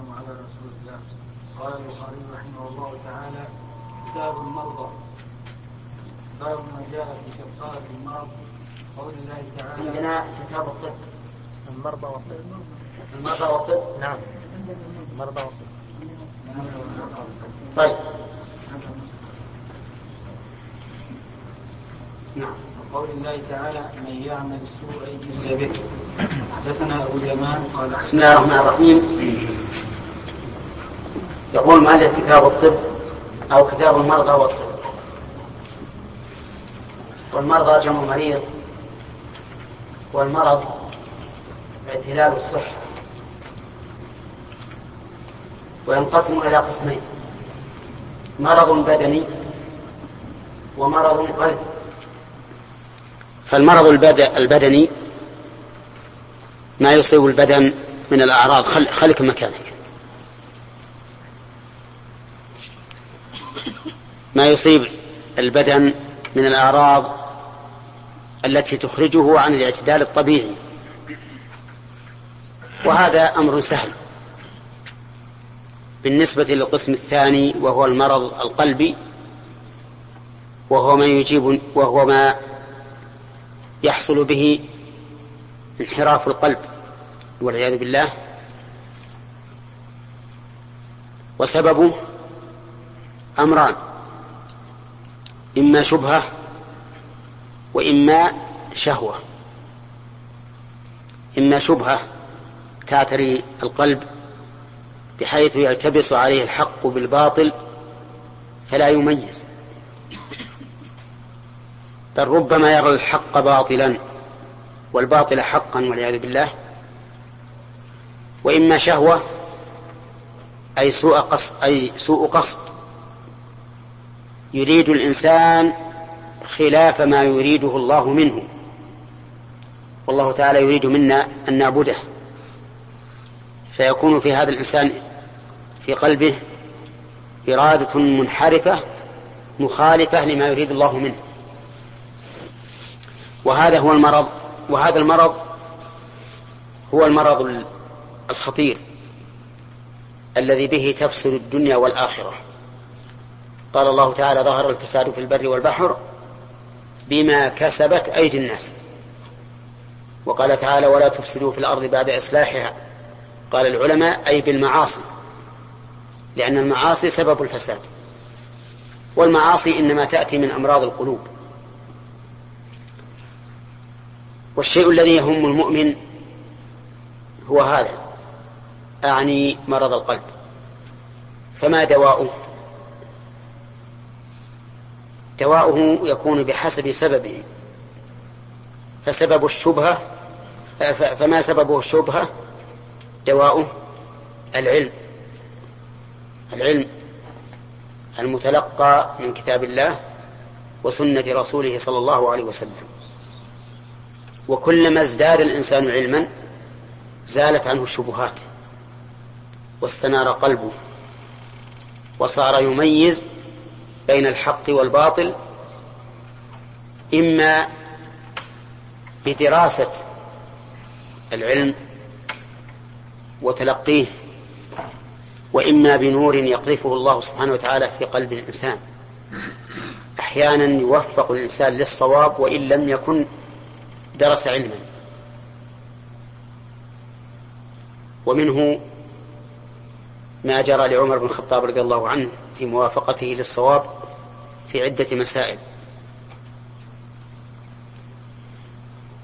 والسلام على رسول الله. قال البخاري رحمه الله تعالى كتاب المرضى. باب ما جاء في كفارة المرض قول الله تعالى عندنا كتاب الطب. المرضى والطب. المرضى والطب. نعم. المرضى والطب. طيب. نعم. وقول الله تعالى من يعمل سوءا يجزى به. حدثنا أبو اليمان قال بسم الله الرحمن الرحيم. يقول مؤلف كتاب الطب أو كتاب المرضى والطب. والمرضى جمع مريض والمرض اعتلال الصحة. وينقسم إلى قسمين مرض بدني ومرض قلب فالمرض البدني ما يصيب البدن من الأعراض خل خلك مكانك ما يصيب البدن من الأعراض التي تخرجه عن الاعتدال الطبيعي. وهذا أمر سهل. بالنسبة للقسم الثاني وهو المرض القلبي وهو ما يجيب وهو ما يحصل به انحراف القلب والعياذ بالله. وسببه أمران. إما شبهة وإما شهوة. إما شبهة تعتري القلب بحيث يلتبس عليه الحق بالباطل فلا يميز. بل ربما يرى الحق باطلا والباطل حقا والعياذ بالله. وإما شهوة أي سوء قصد أي سوء قصد. يريد الإنسان خلاف ما يريده الله منه. والله تعالى يريد منا أن نعبده. فيكون في هذا الإنسان في قلبه إرادة منحرفة مخالفة لما يريد الله منه. وهذا هو المرض وهذا المرض هو المرض الخطير الذي به تفسد الدنيا والآخرة. قال الله تعالى ظهر الفساد في البر والبحر بما كسبت أيدي الناس. وقال تعالى ولا تفسدوا في الأرض بعد إصلاحها. قال العلماء أي بالمعاصي لأن المعاصي سبب الفساد. والمعاصي إنما تأتي من أمراض القلوب. والشيء الذي يهم المؤمن هو هذا أعني مرض القلب. فما دواؤه؟ دواؤه يكون بحسب سببه. فسبب الشبهة فما سببه الشبهة؟ دواؤه العلم. العلم المتلقى من كتاب الله وسنة رسوله صلى الله عليه وسلم. وكلما ازداد الإنسان علما زالت عنه الشبهات واستنار قلبه وصار يميز بين الحق والباطل إما بدراسة العلم وتلقيه وإما بنور يقذفه الله سبحانه وتعالى في قلب الإنسان. أحيانا يوفق الإنسان للصواب وإن لم يكن درس علما. ومنه ما جرى لعمر بن الخطاب رضي الله عنه في موافقته للصواب في عدة مسائل.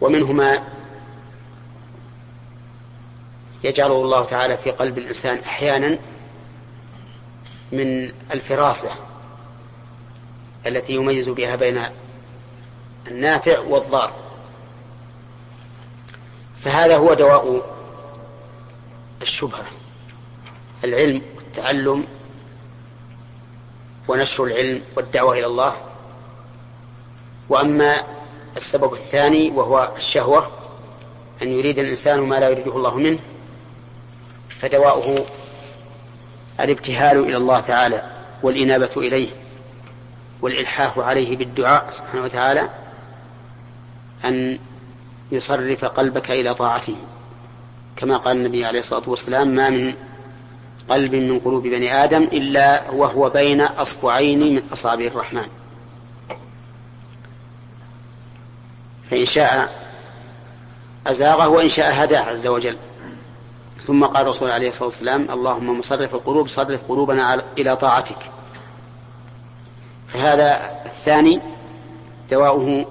ومنه ما يجعله الله تعالى في قلب الإنسان أحيانا من الفراسة التي يميز بها بين النافع والضار. فهذا هو دواء الشبهة العلم والتعلم ونشر العلم والدعوة إلى الله. وأما السبب الثاني وهو الشهوة أن يريد الإنسان ما لا يريده الله منه فدواؤه الابتهال إلى الله تعالى والإنابة إليه والإلحاح عليه بالدعاء سبحانه وتعالى أن يصرف قلبك إلى طاعته. كما قال النبي عليه الصلاة والسلام ما من قلب من قلوب بني آدم إلا وهو بين أصبعين من أصابع الرحمن. فإن شاء أزاغه وإن شاء هداه عز وجل. ثم قال الرسول عليه الصلاة والسلام اللهم مصرف القلوب صرف قلوبنا إلى طاعتك. فهذا الثاني دواؤه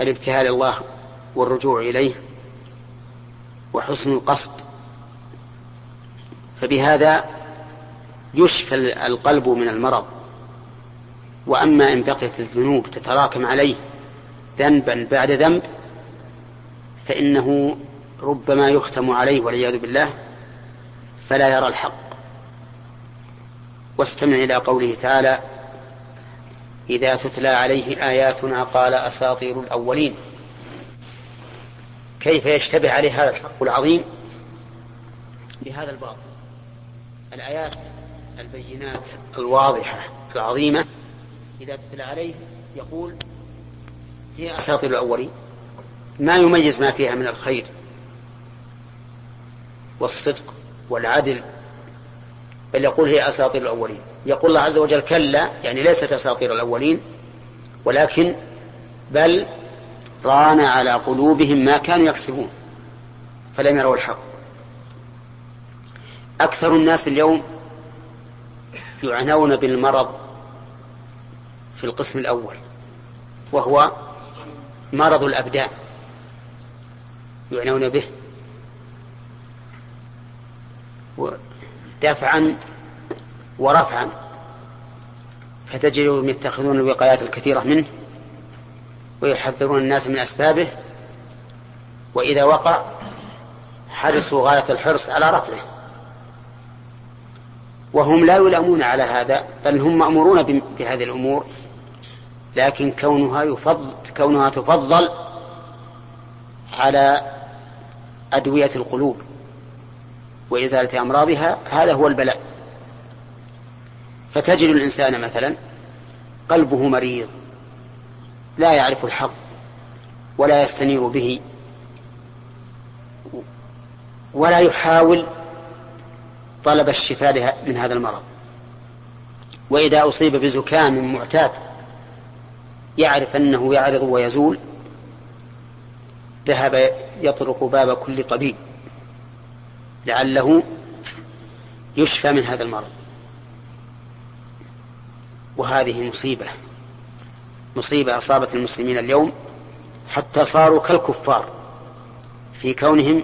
الابتهال الله والرجوع إليه وحسن القصد فبهذا يشفى القلب من المرض. وأما إن بقيت الذنوب تتراكم عليه ذنبا بعد ذنب فإنه ربما يختم عليه والعياذ بالله فلا يرى الحق. واستمع إلى قوله تعالى إذا تتلى عليه آياتنا قال أساطير الأولين. كيف يشتبه عليه هذا الحق العظيم؟ بهذا الباطل الآيات البينات الواضحة العظيمة إذا تتلى عليه يقول هي أساطير الأولين ما يميز ما فيها من الخير والصدق والعدل بل يقول هي أساطير الأولين. يقول الله عز وجل كلا يعني ليست أساطير الأولين ولكن بل ران على قلوبهم ما كانوا يكسبون فلم يروا الحق. أكثر الناس اليوم يعنون بالمرض في القسم الأول وهو مرض الأبدان يعنون به. دفعا ورفعا فتجدهم يتخذون الوقايات الكثيرة منه ويحذرون الناس من أسبابه وإذا وقع حرصوا غاية الحرص على رفعه. وهم لا يلامون على هذا بل هم مأمورون بهذه الأمور. لكن كونها يفضل كونها تفضل على أدوية القلوب وإزالة أمراضها هذا هو البلاء. فتجد الإنسان مثلا قلبه مريض لا يعرف الحق ولا يستنير به ولا يحاول طلب الشفاء من هذا المرض. وإذا أصيب بزكام معتاد يعرف أنه يعرض ويزول ذهب يطرق باب كل طبيب لعله يشفى من هذا المرض. وهذه مصيبة. مصيبة أصابت المسلمين اليوم حتى صاروا كالكفار في كونهم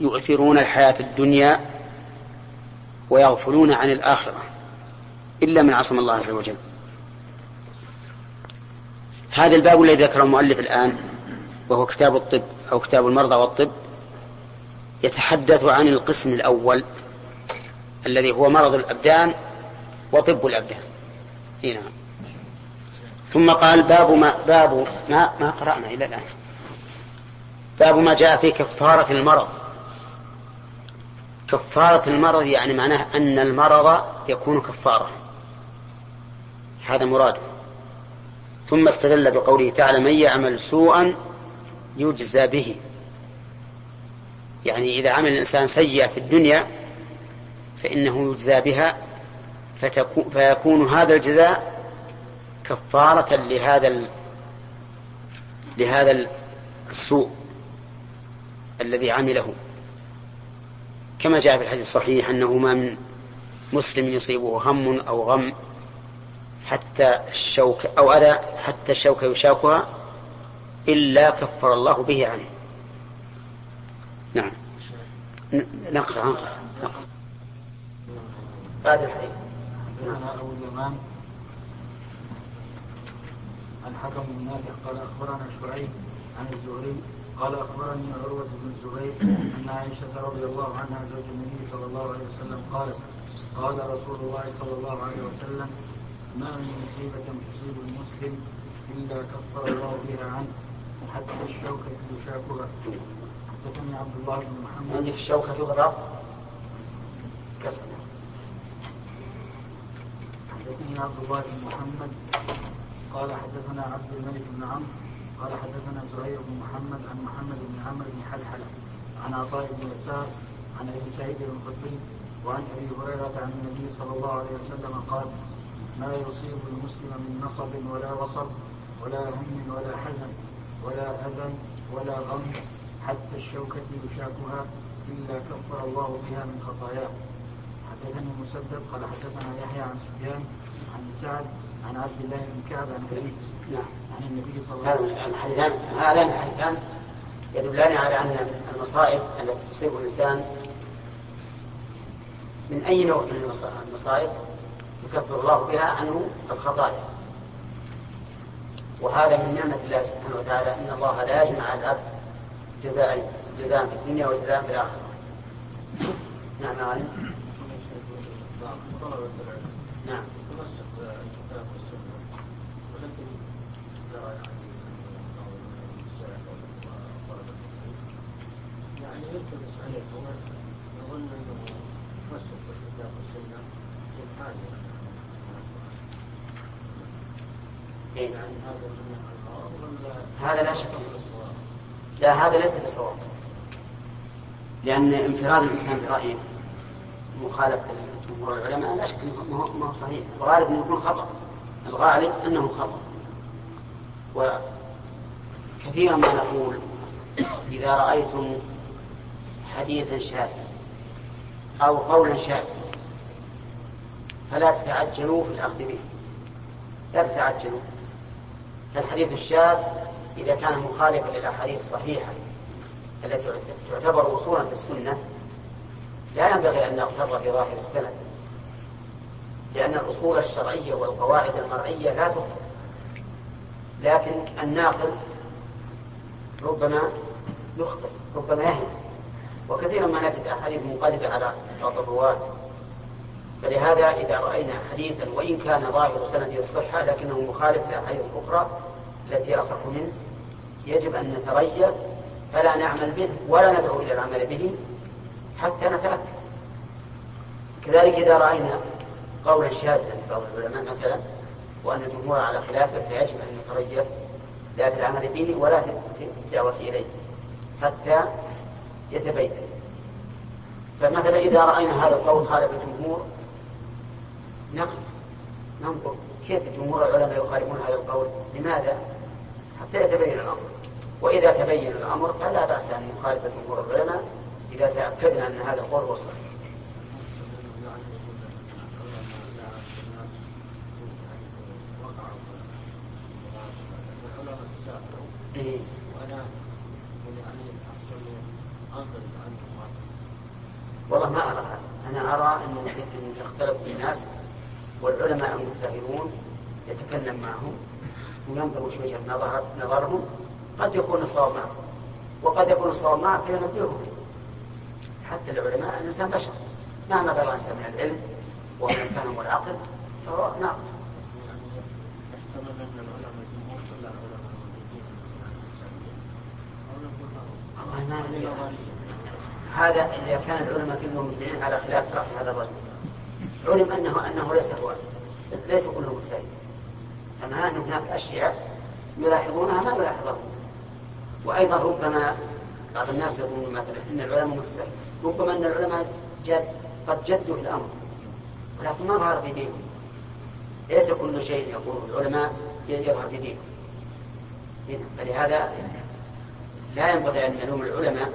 يؤثرون الحياة الدنيا ويغفلون عن الآخرة إلا من عصم الله عز وجل. هذا الباب الذي ذكره المؤلف الآن وهو كتاب الطب أو كتاب المرضى والطب يتحدث عن القسم الأول الذي هو مرض الأبدان وطب الأبدان. هنا نعم. ثم قال باب ما باب ما ما قرأنا إلى الآن. باب ما جاء في كفارة المرض. كفارة المرض يعني معناه أن المرض يكون كفارة. هذا مراده. ثم استدل بقوله تعالى من يعمل سوءا يجزى به. يعني إذا عمل الإنسان سيئة في الدنيا فإنه يجزى بها فيكون هذا الجزاء كفارة لهذا. لهذا السوء الذي عمله. كما جاء في الحديث الصحيح أنه ما من مسلم يصيبه هم أو غم حتى الشوك أو أذى حتى الشوكة يشاكها إلا كفر الله به عنه. نعم. نقرأ نقرأ بعد الحديث. أبو اليمان عن حكم بن نافع قال أخبرنا شعيب عن الزهري قال أخبرني عروة بن الزبير أن عائشة رضي الله عنها زوج النبي صلى الله عليه وسلم قالت قال رسول الله صلى الله عليه وسلم ما من مصيبة تصيب المسلم إلا كفر الله بها عنه حتى الشوكة يشاكها حدثني عبد الله بن محمد. عندك الشوكة تضرب كسر. حدثني عبد الله بن محمد. قال حدثنا عبد الملك بن عمرو. قال حدثنا زهير بن محمد عن محمد بن عمرو بن حلحلة عن عطاء بن يسار عن أبي سعيد الخدري وعن أبي هريرة عن النبي صلى الله عليه وسلم قال ما يصيب المسلم من نصب ولا وصب ولا هم ولا حزن ولا أذى ولا غم حتى الشوكة يشاكها إلا كفر الله بها من خطاياه. حدثني مسدد قال حدثنا يحيى عن سفيان عن سعد عن عبد الله بن كعب عن أبيه. نعم الحديثان هذان الحديثان يدلان على أن المصائب التي تصيب الإنسان من أي نوع من المصائب- يكفر الله بها عنه الخطايا. وهذا من نعمة الله سبحانه وتعالى أن الله لا يجمع العبد جزاء جزاء في الدنيا وجزاء في الآخرة. نعم نعم يعني يلتبس عليه هو يظن انه يمسك بالكتاب والسنة سبحانه إيه. يعني هذا لا شك. لا هذا ليس بصواب. لأن انفراد الإنسان برأيه مخالفة جمهور العلماء لا شك أنه ما هو صحيح. الغالب أنه يكون خطأ. الغالب أنه خطأ. وكثيرا ما نقول إذا رأيتم حديثا شاذا أو قولا شاذا. فلا تتعجلوا في الأخذ به. لا تتعجلوا. فالحديث الشاذ إذا كان مخالفا للأحاديث الصحيحة التي تعتبر أصولا في السنة لا ينبغي أن نغتر بظاهر السند لأن الأصول الشرعية والقواعد المرعية لا تخطئ لكن الناقل ربما يخطئ ربما يهم وكثيرا ما نجد أحاديث منقلبة على الرواة فلهذا إذا رأينا حديثا وإن كان ظاهر سنده الصحة لكنه مخالف للأحاديث الأخرى التي أصح منه يجب أن نتريث فلا نعمل به ولا ندعو إلى العمل به حتى نتأكد. كذلك إذا رأينا قولا شاذا لبعض العلماء مثلا وأن الجمهور على خلافه فيجب أن نتريث لا في العمل به ولا في الدعوة إليه حتى يتبين فمثلا إذا رأينا هذا القول خالف الجمهور نقل ننظر كيف جمهور العلماء يخالفون هذا القول لماذا؟ حتى يتبين الأمر. وإذا تبين الأمر فلا بأس أن يخالف جمهور العلماء إذا تأكدنا أن هذا القول هو الصحيح إيه. وأنا يعني احسن انقذ عنه والله ما أرى هذا. أنا أرى أن أن يختلط الناس والعلماء المتساهلون يتكلم معهم وينظر وش وجهة نظر نظرهم. قد يكون الصواب معهم وقد يكون الصواب معه فينبههم حتى العلماء الإنسان بشر. مهما بلغ الإنسان من العلم ومن الفهم والعقل فهو ناقص. والله ما. هذا إذا كان العلماء كلهم مجمعين على خلاف رأي هذا الرجل. علم أنه أنه ليس هو. ليس كله مجتهد أما أن هناك أشياء يلاحظونها ما يلاحظون. وأيضا ربما بعض الناس يظنون مثلا أن العلماء مجتهد ربما أن العلماء جد قد جدوا في الأمر. ولكن ما ظهر في دينهم. ليس كل شيء يقوله العلماء يظهر في دينهم. فلهذا لا ينبغي أن نلوم العلماء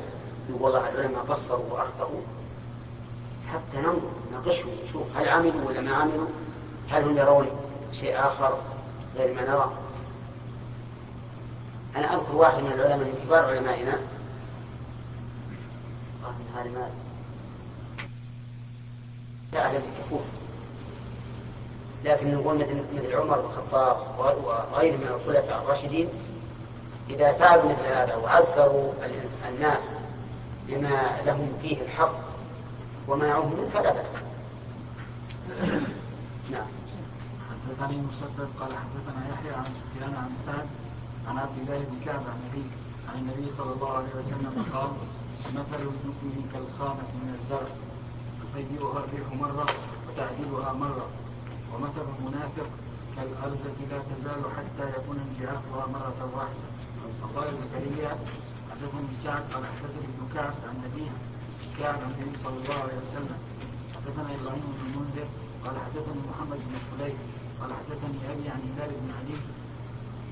نقول والله العلماء قصروا وأخطأوا حتى ننظر نناقشهم نشوف هل عملوا ولا ما عملوا. هل هم يرون شيء آخر غير ما نرى. أنا أذكر واحد من العلماء من كبار علمائنا. قال هذا مال سأل الكفوف لكن نقول مثل مثل عمر بن الخطاب وغيره من الخلفاء الراشدين إذا فعلوا مثل هذا وعسروا الناس بما لهم فيه الحق ومنعوهم منه فلا بأس. نعم. حدثني مسدد قال حدثنا يحيى عن سفيان عن سعد عن عبد الله بن كعب عن أبيه عن النبي صلى الله عليه وسلم قال مثل المؤمن كالخامة من الزرع تطيبها الريح مرة وتعدلها مرة ومثل المنافق كالأرزة لا تزال حتى يكون انجعافها مرة واحدة فقال زكريا حدثني سعد قال حدثني ابن كعب عن أبيه كعب عن النبي صلى الله عليه وسلم. حدثنا إبراهيم بن المنذر قال حدثني محمد بن خليل قال حدثني أبي عن هلال بن علي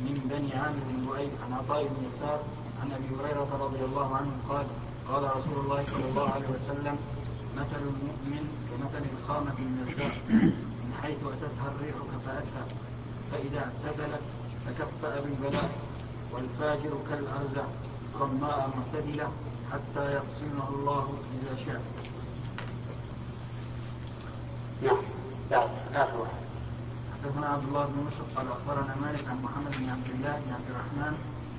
من بني عامر بن لؤي عن عطاء بن يسار عن أبي هريرة رضي الله عنه قال قال رسول الله صلى الله عليه وسلم مثل المؤمن كمثل الخامة النزاع من حيث أتتها الريح كفأتها فإذا اعتزلت تكفأ بالبلاء والفاجر كالأرزع صماء معتدلة حتى يقسمه الله إذا شاء. نعم. آخر واحد. حدثنا عبد الله بن يوسف قال أخبرنا مالك عن محمد بن عبد الله بن عبد الرحمن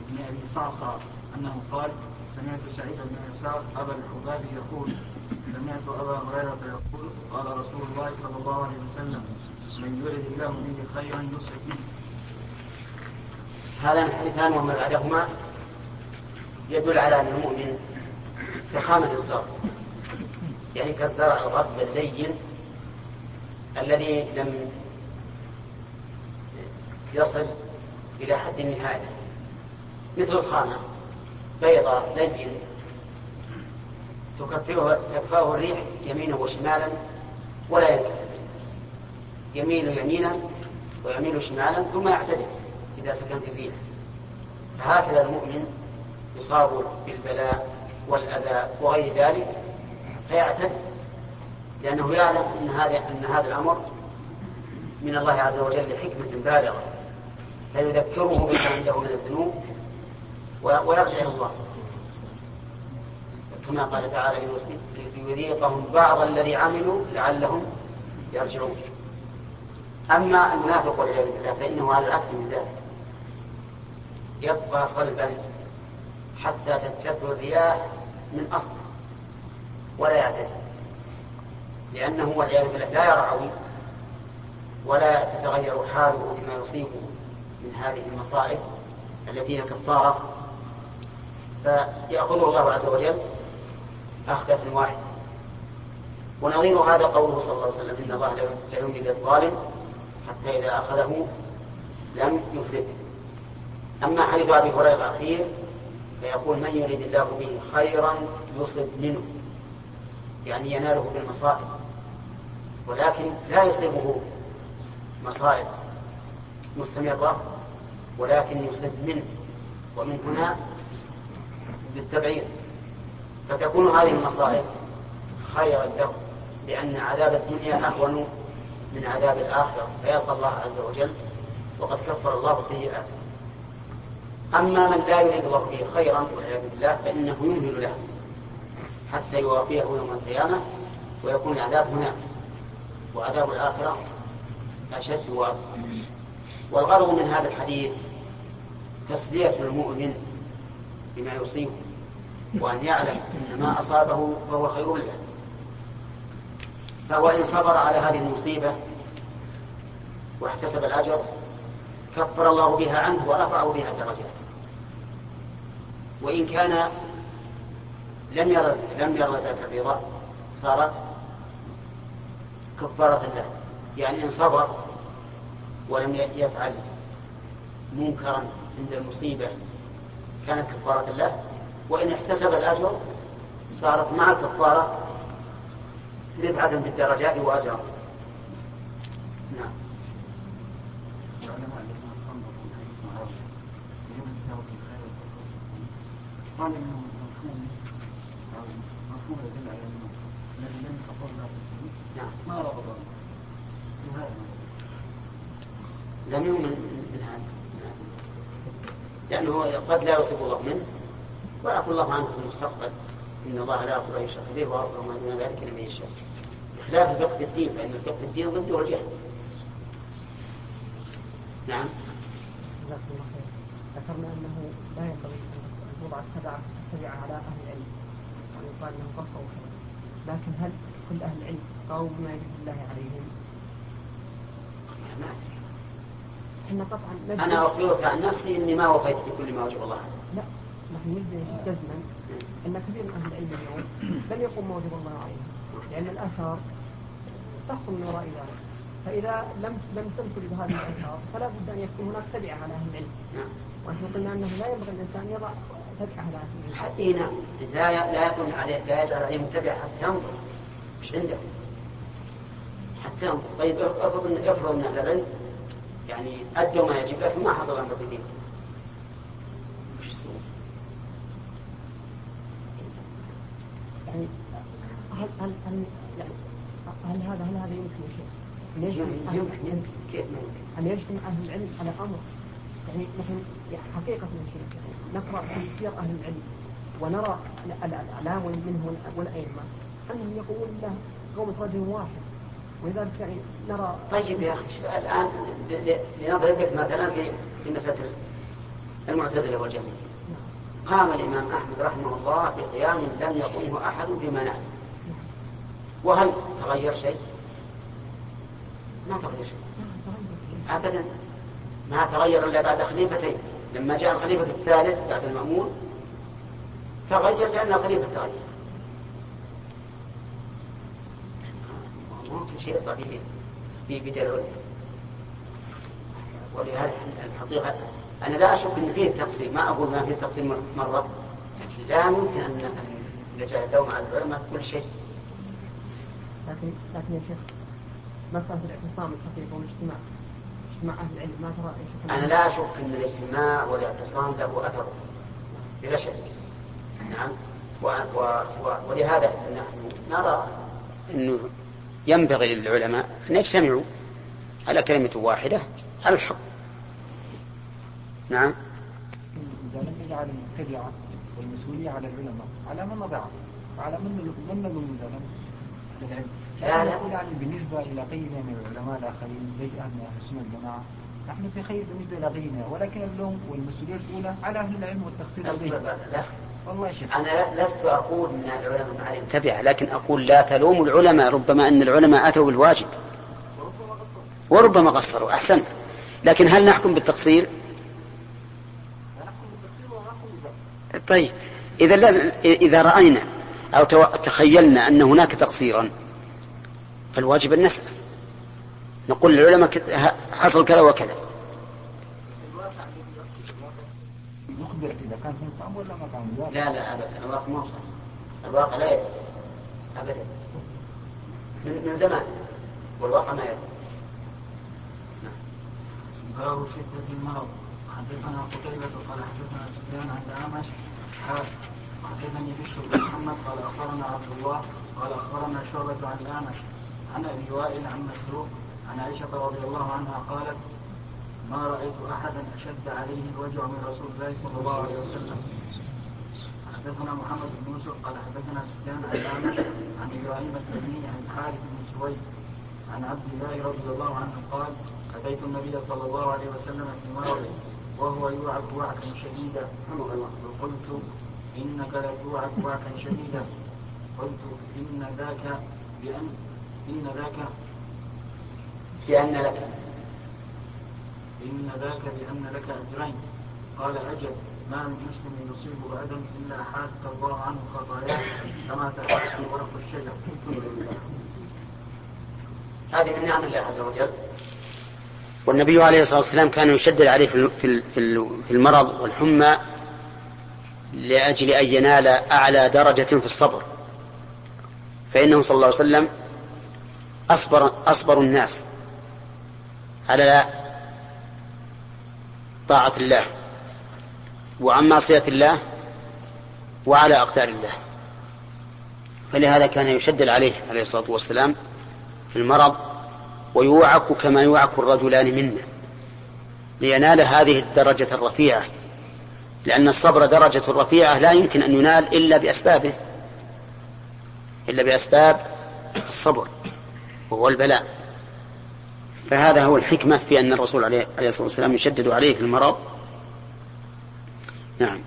بن أبي صعصع أنه قال سمعت سعيد بن يسار أبا الحباب يقول سمعت أبا هريرة يقول قال رسول الله صلى الله عليه وسلم من يرد الله به خيرا يصلح به هذا الحديثان وما بعدهما يدل على أن المؤمن كخامة الزرع. يعني كالزرع الغض اللين الذي لم يصل إلى حد النهاية. مثل الخامة بيضاء لين تكفره تكفاه الريح يمينا وشمالا ولا ينكسر. يميل يمينا ويميل شمالا ثم يعتدل إذا سكنت الريح. فهكذا المؤمن يصاب بالبلاء والأذى وغير ذلك فيعتدل لأنه يعلم أن هذا أن هذا الأمر من الله عز وجل لحكمة بالغة. فيذكره بما عنده من الذنوب ويرجع إلى الله. كما قال تعالى ليذيقهم بعض الذي عملوا لعلهم يرجعون. أما المنافق والعياذ بالله فإنه على العكس من ذلك. يبقى صلبا حتى تتجه الرياح من أصله ولا يعتدل. لأنه والعياذ بالله لا يرعوي ولا تتغير حاله بما يصيبه من هذه المصائب التي هي كفارة. فيأخذه الله عز وجل أخذة واحدة ونظير هذا قوله صلى الله عليه وسلم إن الله لا يملي الظالم حتى إذا أخذه لم يفلته أما حديث أبي هريرة الأخير فيقول من يريد الله به خيرا يصب منه. يعني يناله بالمصائب. ولكن لا يصيبه مصائب مستمرة ولكن يصب منه. ومن هنا بالتبعير. فتكون هذه المصائب خيرا له لأن عذاب الدنيا أهون من عذاب الآخرة. فيلقى الله عز وجل وقد كفر الله سيئاته. أما من لا يريد الله به خيرا والعياذ بالله فإنه يمهل له حتى يوافيه يوم القيامة ويكون العذاب هناك وعذاب الآخرة أشد وأبقى والغرض من هذا الحديث تسلية المؤمن بما يصيبه وأن يعلم أن ما أصابه فهو خير له. فهو إن صبر على هذه المصيبة واحتسب الأجر كفر الله بها عنه ورفعه بها درجات. وإن كان لم يرد لم يرد ذاك الرضا صارت كفارة له. يعني إن صبر ولم يفعل منكرا عند المصيبة كانت كفارة له. وإن احتسب الأجر صارت مع الكفارة رفعة بالدرجات وأجرا نعم. قال انه مفهوم مفهوم يدل على انه الذي لم يتفضل نعم ما رفض لم يؤمن بالهذا لأنه قد لا يصيب الله منه ويعفو الله عنه في المستقبل إن الله لا. يغفر أن يشرك به ويغفر ما دون ذلك لمن يشاء بخلاف في الدين فإن في الدين ضده الجهل نعم ذكرنا أنه لا ينبغي ان توضع التبعه التبعه على أهل العلم ويقال انهم قصروا خير لكن هل كل أهل العلم قاموا بما يجب الله عليهم؟ ما أدري. إحنا نجزم أنا أخبرك عن نفسي إني ما وفيت بكل ما وجب الله. لا نحن نجزم جزما إن كثير من أهل العلم اليوم لم يقم ما وجب الله عليهم لأن الآثار تحصل من وراء ذلك فإذا لم لم تنفرد هذه الآثار فلا بد أن يكون هناك تبعة على أهل العلم نعم ونحن قلنا أنه لا ينبغي الإنسان يضع حتى لا لا يكون عليه لا يجعل عليه متبع حتى ينظر. مش عنده. حتى ينظر. طيب افرض ان افرض إن أهل العلم يعني ادوا ما يجب لكن ما حصل أمر بدين وش يسوون؟ يعني هل هل هل هل هذا هل هذا يمكن يمكن يمكن كيف يمكن؟ أن يجتمع أهل العلم على أمر؟ يعني نحن حقيقة شيخ يعني نقرأ في سير أهل العلم ونرى ال- ال- الأعلام منه والأئمة أنهم يقولون له قومة رجل واحد. ولذلك يعني نرى طيب يا أخي الآن ل- ل- لنضرب مثلا في في مسألة المعتزلة والجهميه قام الإمام أحمد رحمه الله بقيام لم يقمه أحد بما نعلم. وهل تغير شيء؟ ما تغير شيء. ابدا. ما تغير إلا بعد خليفتين. لما جاء الخليفة الثالث بعد المأمون تغير لأن الخليفه تغير ممكن شيء يطلع به في العلم ولهذا الحقيقة أنا لا أشك أن فيه تقصير ما أقول ما فيه تقصير مرة لكن لا يمكن أن نجعل اللوم على العلماء كل شيء. لكن لكن يا شيخ مسألة الاعتصام الحقيقة والاجتماع اجتماع أهل العلم ما ترى أنا لا أشك أن الاجتماع والاعتصام له أثر بلا شك. نعم. و و و ولهذا نحن نرى أنه ينبغي للعلماء أن يجتمعوا على كلمة واحدة على الحق. نعم. إذا لم يجعل المبتدعة والمسؤولية على العلماء على من نضعه وعلى من من لم أهل العلم يعني بالنسبة إلى غيرنا من العلماء الآخرين ليس أهل من أهل السنة والجماعة نحن في خير بالنسبة إلى غيرنا ولكن اللوم والمسؤولية الأولى على أهل العلم والتقصير أصبر لديهم لا. والله شيخ أنا لست أقول أن العلماء عليهم تبعة لكن أقول لا تلوموا العلماء ربما أن العلماء أتوا بالواجب. وربما قصروا أحسنت. لكن هل نحكم بالتقصير؟ طيب إذا لازم إذا رأينا أو تخيلنا أن هناك تقصيرا فالواجب أن نسأل. نقول للعلماء حصل كذا وكذا. نخبر إذا كان ولا ما طعم لا لا ابدا. الواقع ما الواقع لا يدري. ابدا. من, من زمان. والواقع ما يدري. باب شدة المرض. حدثنا قتيبة قال حدثنا سفيان عن الأعمش قال حدثني بشر بن محمد قال أخبرنا عبد الله قال أخبرنا شعبة عن الأعمش عن أبي وائل عن مسروق عن عائشة رضي الله عنها قالت ما رأيت أحدا أشد عليه الوجع من رسول الله صلى الله عليه وسلم. حدثنا محمد بن يوسف قال حدثنا سفيان عن عن إبراهيم التيمي عن الحارث بن سويد عن عبد الله رضي الله عنه قال أتيت النبي صلى الله عليه وسلم في مرضه وهو يوعك وعكا شديدا. وقلت إنك لتوعك وعكا شديدا. قلت إن ذاك بأن إن ذاك بأن لك. إن ذاك بأن لك أجرين. قال أجل ما من مسلم يصيب أذى إلا حاث الله عنه خطاياه. كما تحاث ورق الشجر. هذه من نعم الله عز وجل. والنبي عليه الصلاة والسلام كان يشدد عليه في في المرض والحمى لأجل أن ينال أعلى درجة في الصبر. فإنه صلى الله عليه وسلم أصبر أصبر الناس على طاعة الله وعن معصية الله وعلى أقدار الله. فلهذا كان يشدد عليه عليه الصلاة والسلام في المرض ويوعك كما يوعك الرجلان منا. لينال هذه الدرجة الرفيعة. لأن الصبر درجة رفيعة لا يمكن أن ينال إلا بأسبابه. إلا بأسباب الصبر. وهو البلاء. فهذا هو الحكمة في أن الرسول عليه عليه الصلاة والسلام يشدد عليه في المرض. نعم.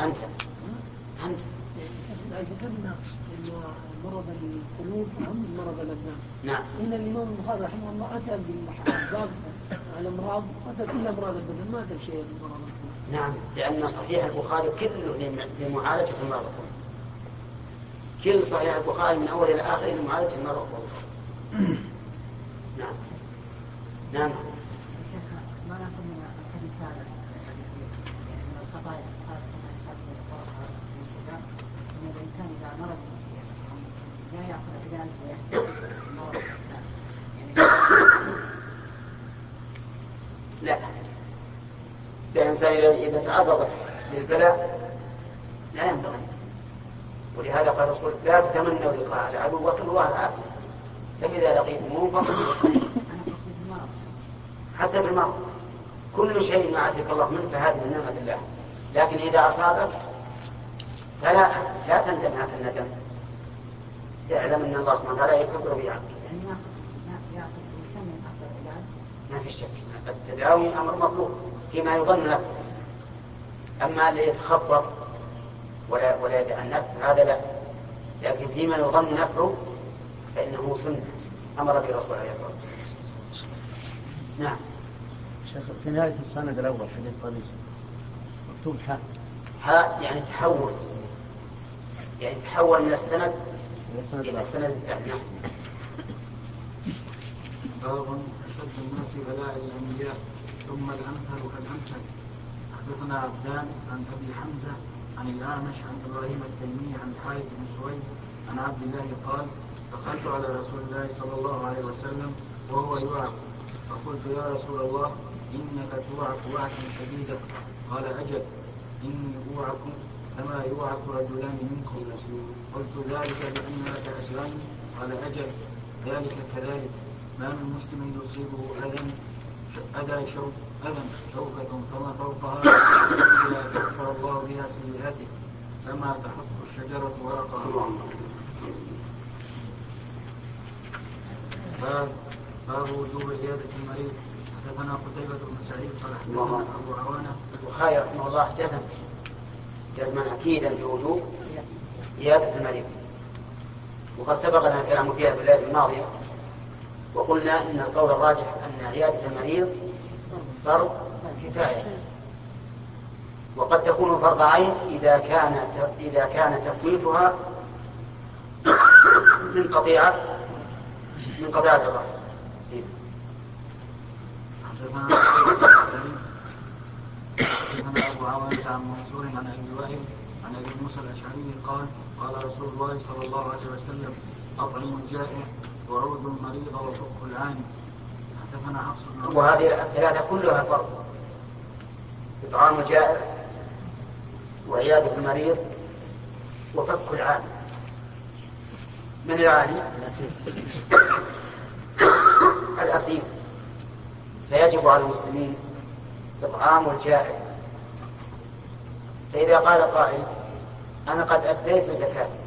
أنت. أنت. ذكرنا انه مرض القلوب اهم من مرض الابناء نعم. إن الإمام البخاري رحمه الله أتى بالباب الامراض أتى كل أمراض البدن ما أتى بشيء من مرض القلوب نعم. لأن صحيح البخاري كله لم- لمعالجة المرض. كل صحيح البخاري من أول إلى آخر لمعالجة المرض. نعم. نعم. شيخ ما ناخذ من الحديث ولهذا قال الرسول لا تتمنوا لقاء العدو وصلوا العافية فإذا لقيتموه المرض حتى بالمرض كل شيء ما عافيك الله منه فهذه من نعمة الله. لكن إذا أصابك فلا لا تندم هذا الندم. اعلم أن الله سبحانه وتعالى يكبر علاج ما في شك. التداوي أمر مطلوب فيما يظن له. أما اللي يتخبط ولا ولا يتأنف هذا لا. لكن فيما يظن نفعه فإنه سنة أمر به الرسول عليه الصلاة والسلام. نعم. شيخ في نهاية السند الأول حديث قميص مكتوب حاء. ها يعني تحول. يعني تحول من السند. إلى السند إلى الآخر السند الثاني نعم. باب أشد الناس بلاء الأنبياء ثم الأمثل فالأمثل حدثنا عبدان عن أبي حمزة عن الأعمش عن إبراهيم التيمي عن خالد بن سويد عن عبد الله قال دخلت على رسول الله صلى الله عليه وسلم وهو يوعك فقلت يا رسول الله إنك توعك وعكا شديدا. قال أجل إني أوعك كما يوعك رجلان منكم. قلت ذلك بأن لك قال أجل ذلك كذلك. ما من مسلم يصيبه أذى أذى شوك أذى شوكة فما فوقها إلا كفر الله بها سيئاته كما تحط الشجرة ورقها. باب باب وجوب عيادة المريض. حدثنا قتيبة بن سعيد قال حدثنا أبو عوانة. البخاري رحمه الله جزم. جزما أكيدا بوجوب عيادة المريض. وقد سبق لنا الكلام فيها في الليلة الماضية وقلنا إن القول الراجح أن عيادة المريض فرض كفاية وقد تكون فرض عين إذا كان إذا كان تفويتها من قطيعة من قطيعة الرحم ابو عن منصور عن ابي وائل عن ابي موسى الاشعري قال قال رسول الله صلى الله عليه وسلم اطعم الجائع وعود المريض وفك العاني وهذه الثلاثة كلها فرض. إطعام الجائع وعيادة المريض وفك العاني من العاني؟ الأسير فيجب على المسلمين إطعام الجائع فإذا قال قائل أنا قد أديت زكاتي.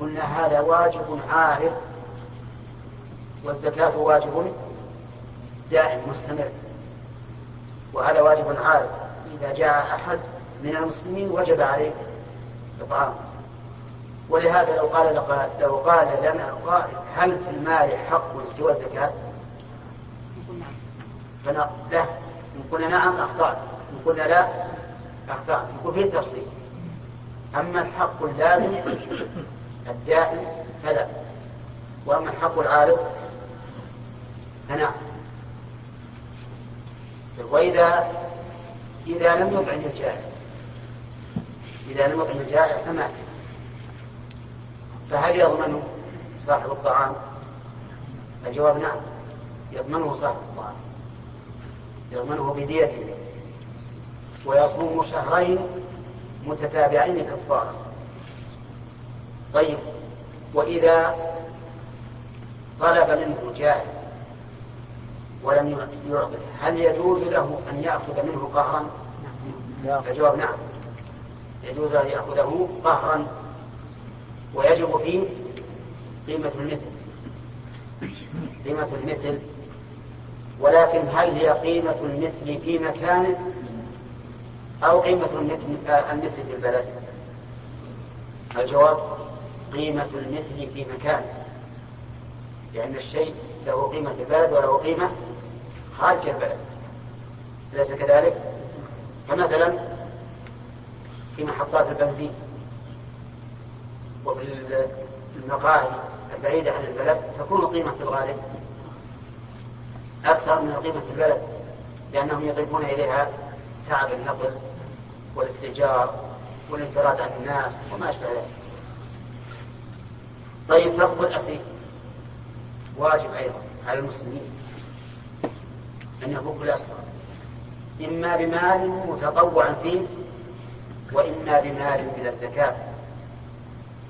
قلنا هذا واجب عارض والزكاة واجب دائم مستمر وهذا واجب عارض إذا جاء أحد من المسلمين وجب عليه إطعامه ولهذا لو قال لو قال لنا قائل هل في المال حق سوى الزكاة؟ فلا لا. إن قلنا نعم أخطأنا إن قلنا لا أخطأنا يكون فيه تفصيل. أما الحق اللازم الدائم فلا. وأما الحق العارض فنعم وإذا إذا لم يطعم الجائع إذا لم يطعم الجائع فمات فهل يضمن صاحب الطعام؟ الجواب نعم. يضمنه صاحب الطعام. يضمنه بديته ويصوم شهرين متتابعين كفارا طيب. وإذا طلب منه جائع ولم يعطه هل يجوز له أن يأخذ منه قهرا؟ الجواب نعم. يجوز أن يأخذه قهرا. ويجب فيه قيمة المثل. قيمة المثل. ولكن هل هي قيمة المثل في مكانه أو قيمة المثل, آه، المثل في البلد؟ الجواب قيمة المثل في مكانه لأن الشيء له قيمة في البلد وله قيمة خارج البلد. أليس كذلك؟ فمثلا في محطات البنزين وفي المقاهي البعيدة عن البلد تكون القيمة في الغالب أكثر من القيمة في البلد لأنهم يضيفون إليها تعب النقل والاستئجار والانفراد عن الناس وما أشبه ذلك. طيب فك الأسير واجب أيضا على المسلمين. أن يفك الأسرى إما بمال متطوعا فيه وإما بمال بلا الزكاة.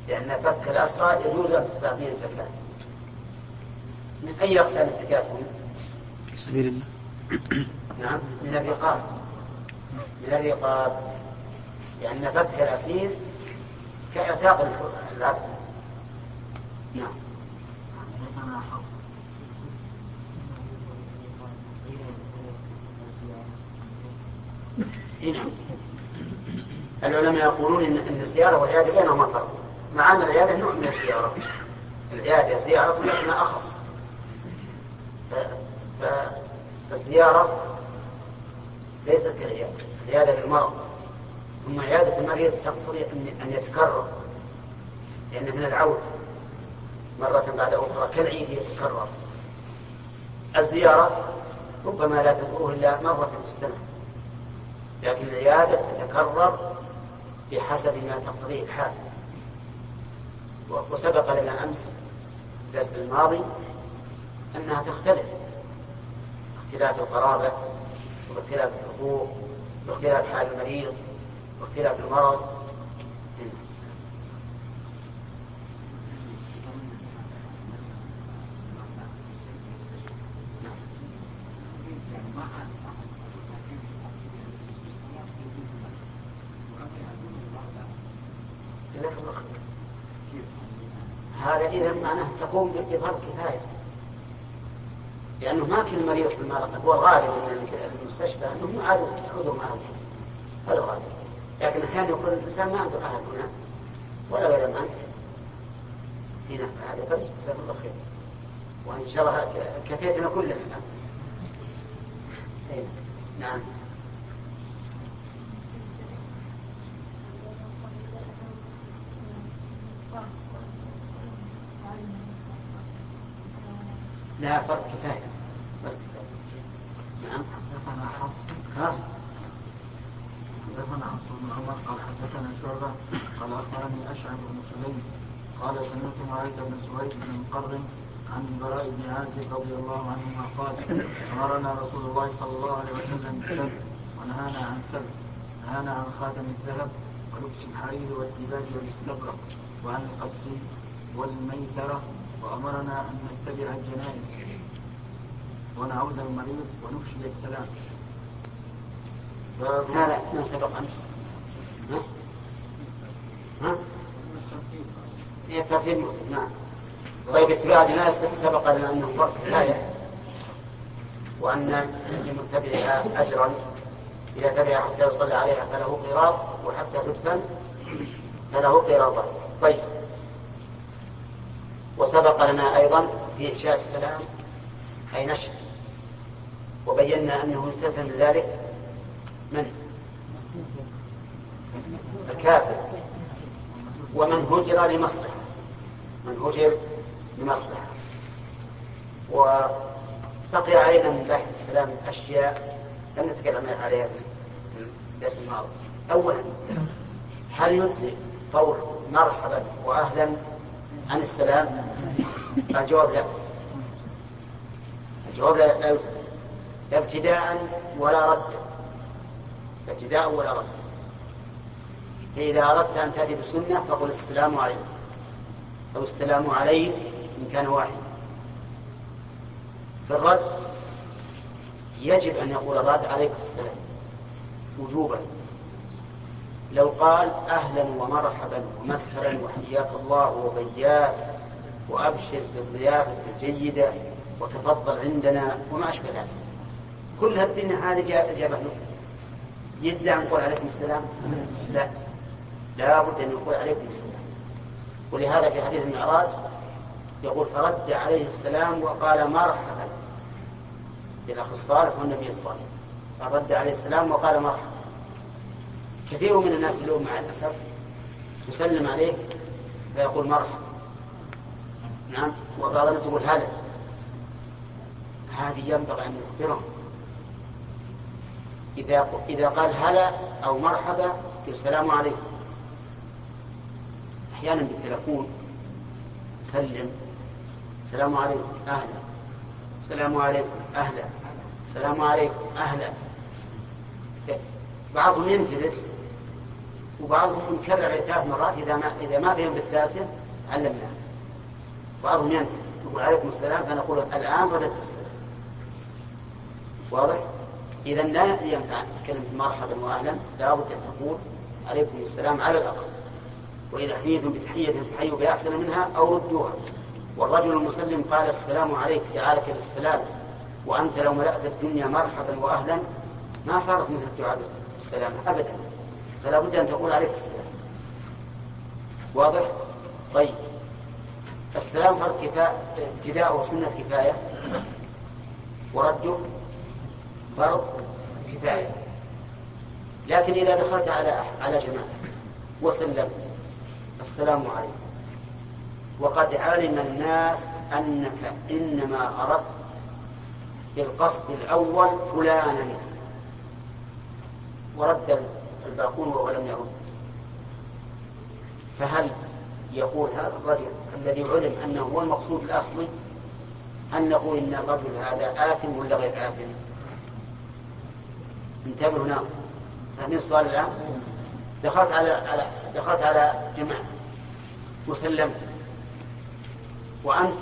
لأن فك الأسرى يجوز أن تدفع فيه الزكاة. من أي أقسام الزكاة هنا؟ في سبيل الله. نعم من الرقاب. من الرقاب. لأن فك الأسير كإعتاق العبد نعم. نعم. العلماء يقولون ان إن الزيارة والعيادة بينهما فرق. مع أن العيادة نوع من الزيارة. العيادة زيارة لكنها أخص. فالزيارة ليست كالعيادة. العيادة للمرض. ثم عيادة المريض تقتضي ان يتكرر. لأن من العود. مرة بعد أخرى كالعيد يتكرر. الزيارة ربما لا تدعوه إلا مرة في السنة. لكن العيادة تتكرر بحسب ما تقتضيه الحال. وسبق لنا أمس الدرس الماضي أنها تختلف. اختلاف القرابة واختلاف الحقوق واختلاف حال المريض واختلاف المرض جزاك الله خير. هذا إذا معناه تقوم بفرض كفاية. لأنه ما كل مريض في المرض هو الغالب من المستشفى أنهم يعالجوا يعودوا معه هذا الغالب. لكن أحيانا يكون الإنسان ما عنده أحد هنا ولا غير من هنا هذا فرق جزاك الله خير. وإن شاء الله كفيتنا كلنا. إيه. نعم. لا فرق كفاية. نعم. خلاص. حدثنا حفص بن عمر قال حدثنا شعبة قال أخبرني أشعث بن سليم قال سمعت معاذ بن سويد بن مقرن عن البراء بن عازب رضي الله عنهما قال أمرنا رسول الله صلى الله عليه وسلم بالسبت ونهانا عن سبت نهانا عن خاتم الذهب ولبس الحرير والديباج والاستبرق وعن القصي والميترة وأمرنا أن نتبع الجنائز. ونعود المريض ونفشي السلام هذا ما سبق أمس. ها؟ ها؟ هي ترتيب. نعم. طيب اتباع جنائز سبق لنا أنه فرق كفاية وأن لمتبعها أجرا إذا تبع حتى يصلي عليها فله قراط وحتى تدفن فله قراطان طيب. وسبق لنا أيضا في إفشاء السلام أي نشر. وبينا أنه يستثنى من ذلك من؟ الكافر. ومن هجر لمصلحة. من هجر لمصلحة. وبقي علينا من بحث السلام أشياء لم نتكلم عليها في الدرس الماضي. أولا هل يجزي قول مرحبا وأهلا عن السلام؟ الجواب لا. الجواب لا لا يجزي لا ابتداء ولا ردا ابتداء ولا ردا فإذا أردت أن تأتي بالسنة فقل السلام عليكم. أو السلام عليك إن كان واحد. في الرد يجب أن يقول الرد عليكم السلام. وجوبا. لو قال أهلا ومرحبا ومسهلا وحياك الله وبياك وأبشر بالضيافة الجيدة وتفضل عندنا وما أشبه ذلك. كل هالدنيا هذه جاء إجابة له يجزي أن نقول عليكم السلام؟ لا. لا بد أن يقول عليكم السلام. ولهذا في حديث المعراج يقول فرد عليه السلام وقال مرحبا بالأخ الصالح والنبي الصالح. فرد عليه السلام وقال مرحبا كثير من الناس اليوم مع الأسف يسلم عليه فيقول مرحبا نعم. وبعض الناس يقول هلا. هذه ينبغي أن يخبرهم إذا إذا قال هلا أو مرحبا السلام عليكم. أحيانا بالتلفون. سلم. السلام عليكم. أهلا. السلام عليكم. أهلا. السلام عليكم. أهلا. بعضهم ينتبه وبعضهم يكرر ثلاث مرات إذا ما إذا ما فهم بالثالثة علمناه بعضهم ينتبه. يقول عليكم السلام. فنقول الآن رددت السلام. واضح؟ إذا لا ينفع كلمة مرحبا وأهلا. لابد أن تقول عليكم السلام على الأقل. وإذا حييتم بتحية فحيوا بأحسن منها أو ردوها. والرجل المسلم قال السلام عليك جعلك بالسلام وأنت لو ملأت الدنيا مرحبا وأهلا ما صارت مثل الدعاء بالسلام أبدا. فلا بد أن تقول عليك السلام. واضح؟ طيب. السلام فرض كفاية ابتداءه سنة كفاية. ورده؟ فرض كفاية. لكن إذا دخلت على على جماعة وسلمت السلام عليكم. وقد علم الناس أنك إنما أردت بالقصد الأول فلانا. ورد الباقون وهو لم يرد. فهل يقول هذا الرجل الذي علم أنه هو المقصود الأصلي أن نقول إن الرجل هذا آثم ولا غير آثم؟ انتبهوا هنا. فاهمين السؤال الآن؟ دخلت على على دخلت على جماعة. وسلمت وأنت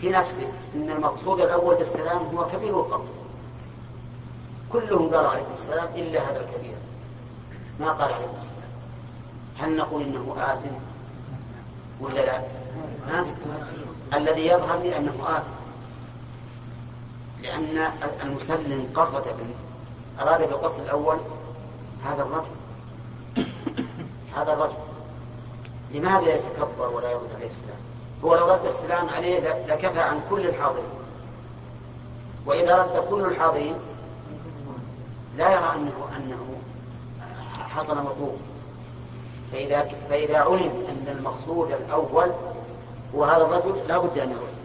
في نفسك أن المقصود الأول بالسلام هو كبير القبر كلهم قالوا عليكم السلام إلا هذا الكبير. ما قال عليكم السلام. هل نقول إنه آثم؟ ولا لا؟ الذي يظهر لي أنه آثم. لأن المسلم قصد أراد بالقصد الأول هذا الرجل. هذا الرجل. لماذا يتكبر ولا يرد عليه السلام؟ هو لو رد السلام عليه لكفى عن كل الحاضرين. وإذا رد كل الحاضرين لا يرى أنه أنه حصل مطلوب فإذا فإذا علم أن المقصود الأول هو هذا الرجل لا بد أن يرد.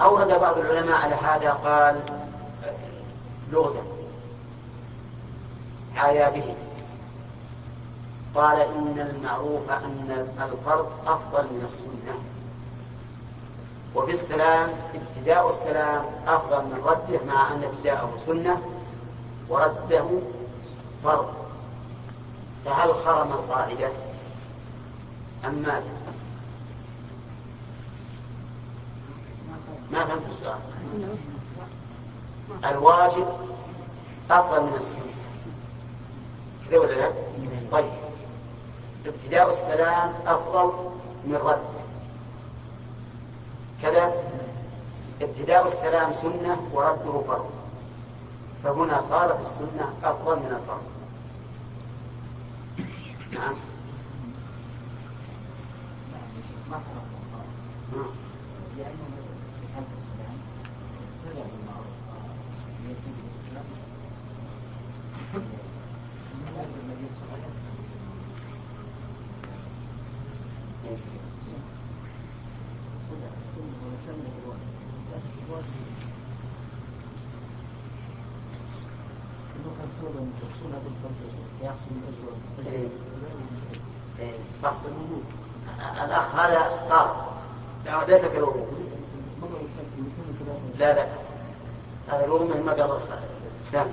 أورد بعض العلماء على هذا قال لغزا عايا به. قال إن المعروف أن الفرض أفضل من السنة. وفي السلام ابتداء السلام أفضل من رده مع أن ابتداءه سنة ورده فرض. فهل خرم القاعدة؟ أم ماذا؟ ما فهمت السؤال. الواجب أفضل من السنة. كذا ولا لا؟ طيب. ابتداء السلام أفضل من رد. كذا. ابتداء السلام سنة ورده فرض. فهنا صارت السنة أفضل من الفرض. نعم. صح الأخ هذا قال ليس كالوضوء. لا لا. هذا الوضوء مثل ما قال سامي.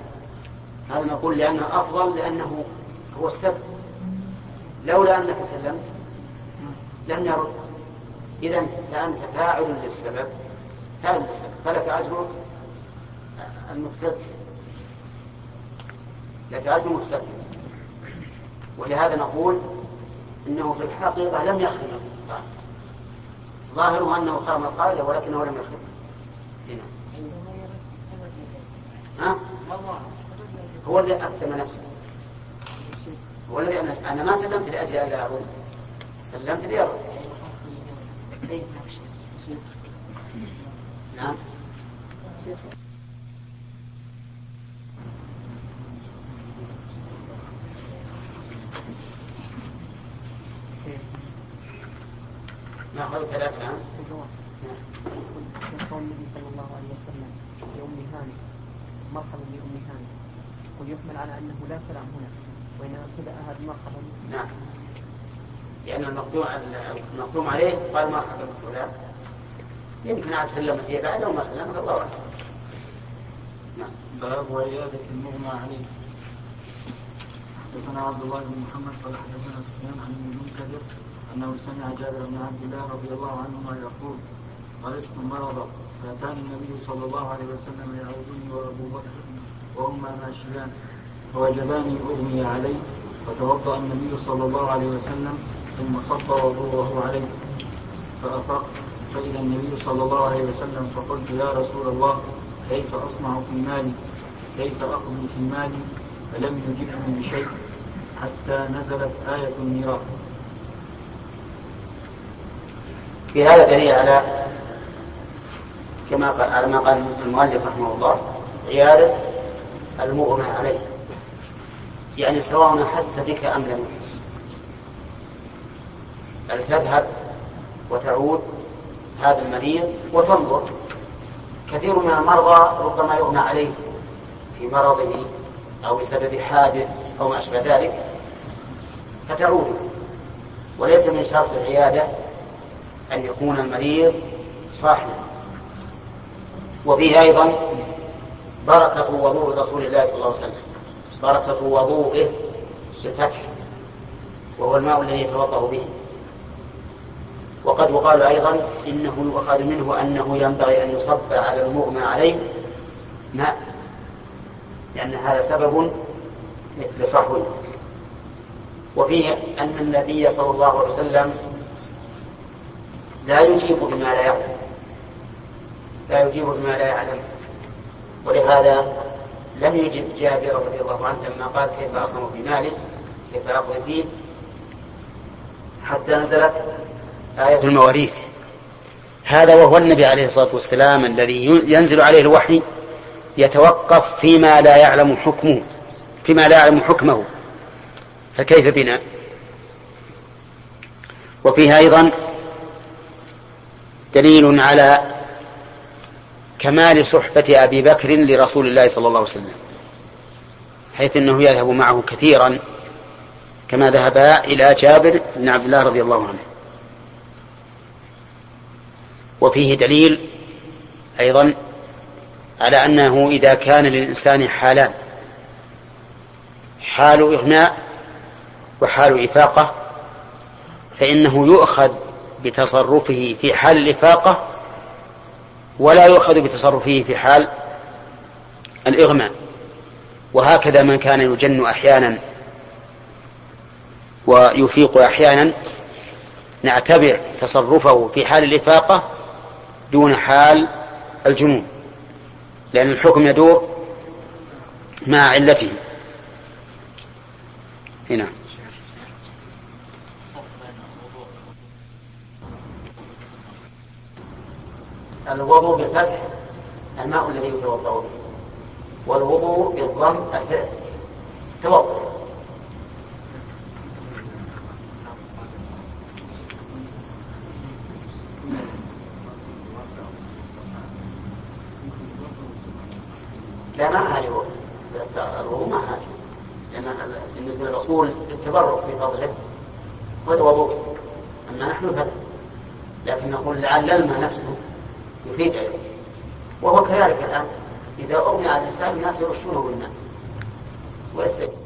هذا نقول لأنه أفضل لأنه هو السبب. لولا أنك سلمت لم يرد. إذا فأنت فاعل للسبب. فاعل للسبب. فلك أجر المتسبب أجر المتسبب ولهذا نقول إنه في الحقيقة لم يخدم. ظاهره أنه خرم القاعدة ولكنه لم يخدم. هنا. ها؟ هو اللي اثم نفسه. هو الذي أنا أنا ما سلمت لأجل الا ارد سلمت لارد نعم. ناخذ ثلاث الآن. قول النبي صلى الله عليه وسلم لأم هاني مرحبا بأم هاني. ويحمل على أنه لا سلام هنا وإنما ابتدأها بمرحبا نعم. لأن المقدوم المقدوم عليه قال مرحبا بفلان يمكن عاد سلمت هي بعد أو ما سلمت الله أعلم. نعم. باب عيادة المغمى عليه. حدثنا عبد الله بن محمد قال حدثنا سفيان عن ابن المنكدر أنه سمع جابر بن عبد الله رضي الله عنهما يقول مرضت مرضا فأتاني النبي صلى الله عليه وسلم يعودني وأبو بكر وهما ماشيان فوجداني أغمي علي فتوضأ النبي صلى الله عليه وسلم ثم صب وضوءه عليه فافقت فإذا النبي صلى الله عليه وسلم فقلت يا رسول الله كيف أصنع في مالي؟ كيف أقضي في مالي؟ فلم يجبني بشيء حتى نزلت آية الميراث في هذا دليل على كما قال على ما قال المؤلف رحمه الله عيادة المغمى عليه. يعني سواء أحس بك أم لم يحس. بل تذهب وتعود هذا المريض وتنظر. كثير من المرضى ربما يغمى عليه في مرضه أو بسبب حادث أو ما أشبه ذلك فتعود. وليس من شرط العيادة أن يكون المريض صاحبا. وفيه أيضا بركة وضوء رسول الله صلى الله عليه وسلم. بركة وضوءه بالفتح وهو الماء الذي يتوضأ به. وقد يقال أيضا إنه يؤخذ منه أنه ينبغي أن يصب على المغمى عليه ماء لأن هذا سبب لصحوه وفيه أن النبي صلى الله عليه وسلم لا يجيب بما لا يعلم. لا يجيب بما لا يعلم. ولهذا لم يجب جابر رضي الله عنه لما قال كيف أصنع في مالي كيف أقضي فيه حتى نزلت آية المواريث. هذا وهو النبي عليه الصلاة والسلام الذي ينزل عليه الوحي يتوقف فيما لا يعلم حكمه فيما لا يعلم حكمه. فكيف بنا؟ وفيها أيضا دليل على كمال صحبة أبي بكر لرسول الله صلى الله عليه وسلم حيث أنه يذهب معه كثيرا كما ذهب إلى جابر بن عبد الله رضي الله عنه. وفيه دليل أيضا على أنه إذا كان للإنسان حالان حال إغناء وحال إفاقة فإنه يؤخذ بتصرفه في حال الإفاقة ولا يؤخذ بتصرفه في حال الإغماء. وهكذا من كان يجن أحيانا ويفيق أحيانا نعتبر تصرفه في حال الإفاقة دون حال الجنون لأن الحكم يدور مع علته. هنا. الوضوء بالفتح الماء الذي يتوضأ به. والوضوء بالضم الفعل. توضأ. لا ما حاجة الوضوء ما حاجة لأن بالنسبة للرسول التبرك بفضله هذا وضوء أما نحن فلا. لكن نقول لعل الماء نفسه يفيد عليه وهو كذلك الآن إذا أغمي على الإنسان الناس يرشونه بالماء ويستجيب